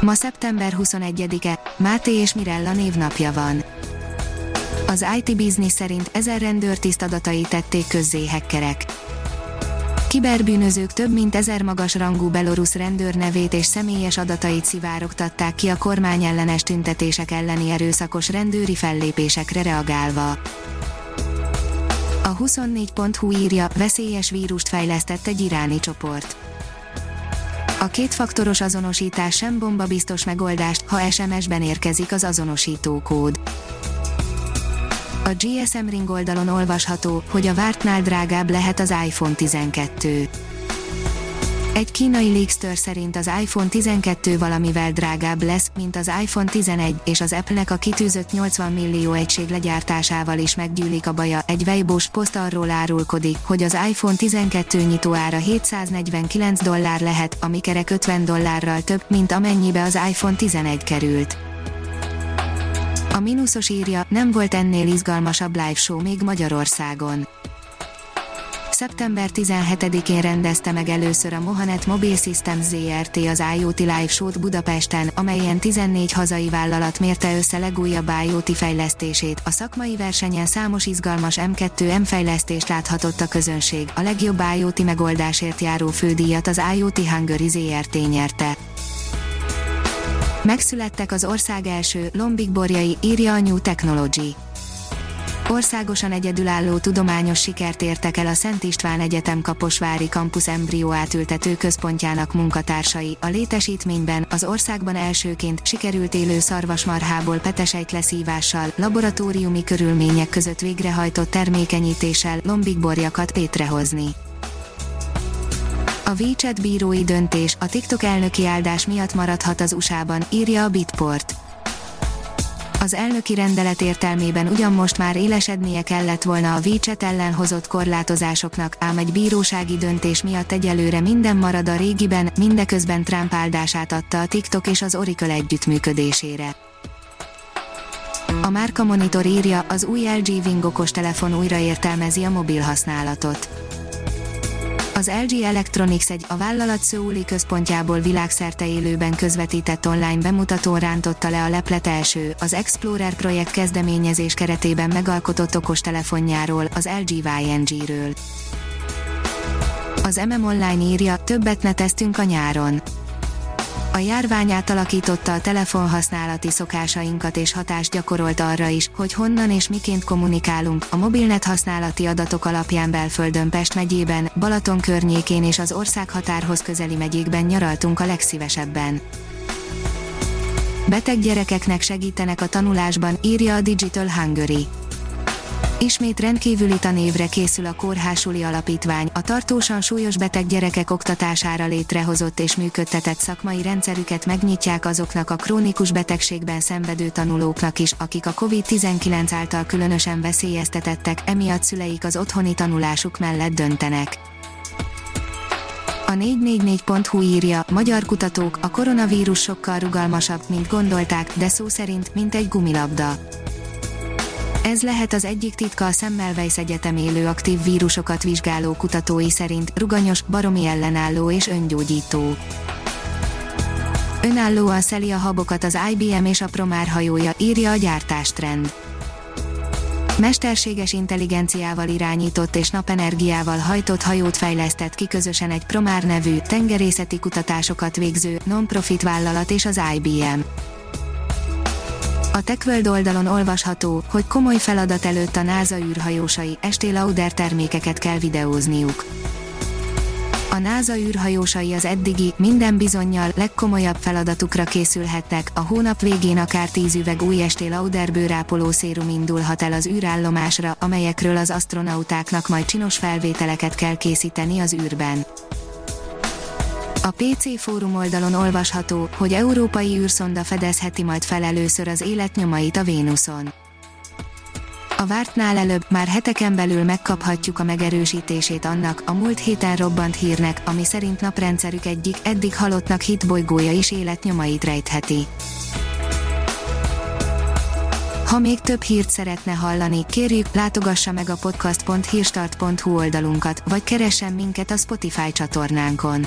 Ma szeptember 21-e, Máté és Mirella névnapja van. Az IT Business szerint ezer rendőrtiszt adatai tették közzé hackerek. Kiberbűnözők több mint ezer magas rangú belorusz rendőr nevét és személyes adatait szivárogtatták ki a kormányellenes tüntetések elleni erőszakos rendőri fellépésekre reagálva. A 24.hu írja, veszélyes vírust fejlesztett egy iráni csoport. A kétfaktoros azonosítás sem bomba biztos megoldást, ha SMS-ben érkezik az azonosító kód. A GSM Ring oldalon olvasható, hogy a vártnál drágább lehet az iPhone 12. Egy kínai leakster szerint az iPhone 12 valamivel drágább lesz, mint az iPhone 11, és az Apple-nek a kitűzött 80 millió egység legyártásával is meggyűlik a baja. Egy Weibo-s poszt arról árulkodik, hogy az iPhone 12 nyitóára 749 dollár lehet, ami kerek 50 dollárral több, mint amennyibe az iPhone 11 került. A mínuszos írja, nem volt ennél izgalmasabb live show még Magyarországon szeptember 17-én rendezte meg először a Mohanet Mobile Systems ZRT az IoT Live Show-t Budapesten, amelyen 14 hazai vállalat mérte össze legújabb IoT fejlesztését. A szakmai versenyen számos izgalmas M2M fejlesztést láthatott a közönség. A legjobb IoT megoldásért járó fődíjat az IoT Hungary ZRT nyerte. Megszülettek az ország első lombikborjai, írja a New Technology. Országosan egyedülálló tudományos sikert értek el a Szent István Egyetem Kaposvári Campus embrió átültető központjának munkatársai. A létesítményben az országban elsőként sikerült élő szarvasmarhából petesejt leszívással, laboratóriumi körülmények között végrehajtott termékenyítéssel lombikborjakat létrehozni. A WeChat bírói döntés a TikTok elnöki áldás miatt maradhat az USA-ban, írja a Bitport az elnöki rendelet értelmében ugyan most már élesednie kellett volna a WeChat ellen hozott korlátozásoknak, ám egy bírósági döntés miatt egyelőre minden marad a régiben, mindeközben Trump áldását adta a TikTok és az Oracle együttműködésére. A Márka Monitor írja, az új LG Wing okostelefon újraértelmezi a mobil használatot az LG Electronics egy a vállalat Szöuli központjából világszerte élőben közvetített online bemutatón rántotta le a leplet első, az Explorer projekt kezdeményezés keretében megalkotott okostelefonjáról, az LG YNG-ről. Az MM Online írja, többet neteztünk a nyáron a járvány átalakította a telefonhasználati szokásainkat és hatást gyakorolt arra is, hogy honnan és miként kommunikálunk. A mobilnet használati adatok alapján Belföldön Pest megyében, Balaton környékén és az ország határhoz közeli megyékben nyaraltunk a legszívesebben. Beteg gyerekeknek segítenek a tanulásban, írja a Digital Hungary. Ismét rendkívüli tanévre készül a Kórhásuli Alapítvány, a tartósan súlyos beteg gyerekek oktatására létrehozott és működtetett szakmai rendszerüket megnyitják azoknak a krónikus betegségben szenvedő tanulóknak is, akik a COVID-19 által különösen veszélyeztetettek, emiatt szüleik az otthoni tanulásuk mellett döntenek. A 444.hu írja, magyar kutatók, a koronavírus sokkal rugalmasabb, mint gondolták, de szó szerint, mint egy gumilabda ez lehet az egyik titka a Semmelweis Egyetem élő aktív vírusokat vizsgáló kutatói szerint, ruganyos, baromi ellenálló és öngyógyító. Önállóan szeli a habokat az IBM és a Promár hajója, írja a gyártástrend. Mesterséges intelligenciával irányított és napenergiával hajtott hajót fejlesztett ki közösen egy Promár nevű, tengerészeti kutatásokat végző, non-profit vállalat és az IBM. A TechWorld oldalon olvasható, hogy komoly feladat előtt a NASA űrhajósai, esté Lauder termékeket kell videózniuk. A NASA űrhajósai az eddigi, minden bizonyal legkomolyabb feladatukra készülhettek, a hónap végén akár 10 üveg új esté Lauder bőrápoló szérum indulhat el az űrállomásra, amelyekről az astronautáknak majd csinos felvételeket kell készíteni az űrben. A PC fórum oldalon olvasható, hogy európai űrszonda fedezheti majd fel először az életnyomait a Vénuszon. A vártnál előbb, már heteken belül megkaphatjuk a megerősítését annak, a múlt héten robbant hírnek, ami szerint naprendszerük egyik, eddig halottnak hit bolygója is életnyomait rejtheti. Ha még több hírt szeretne hallani, kérjük, látogassa meg a podcast.hírstart.hu oldalunkat, vagy keressen minket a Spotify csatornánkon.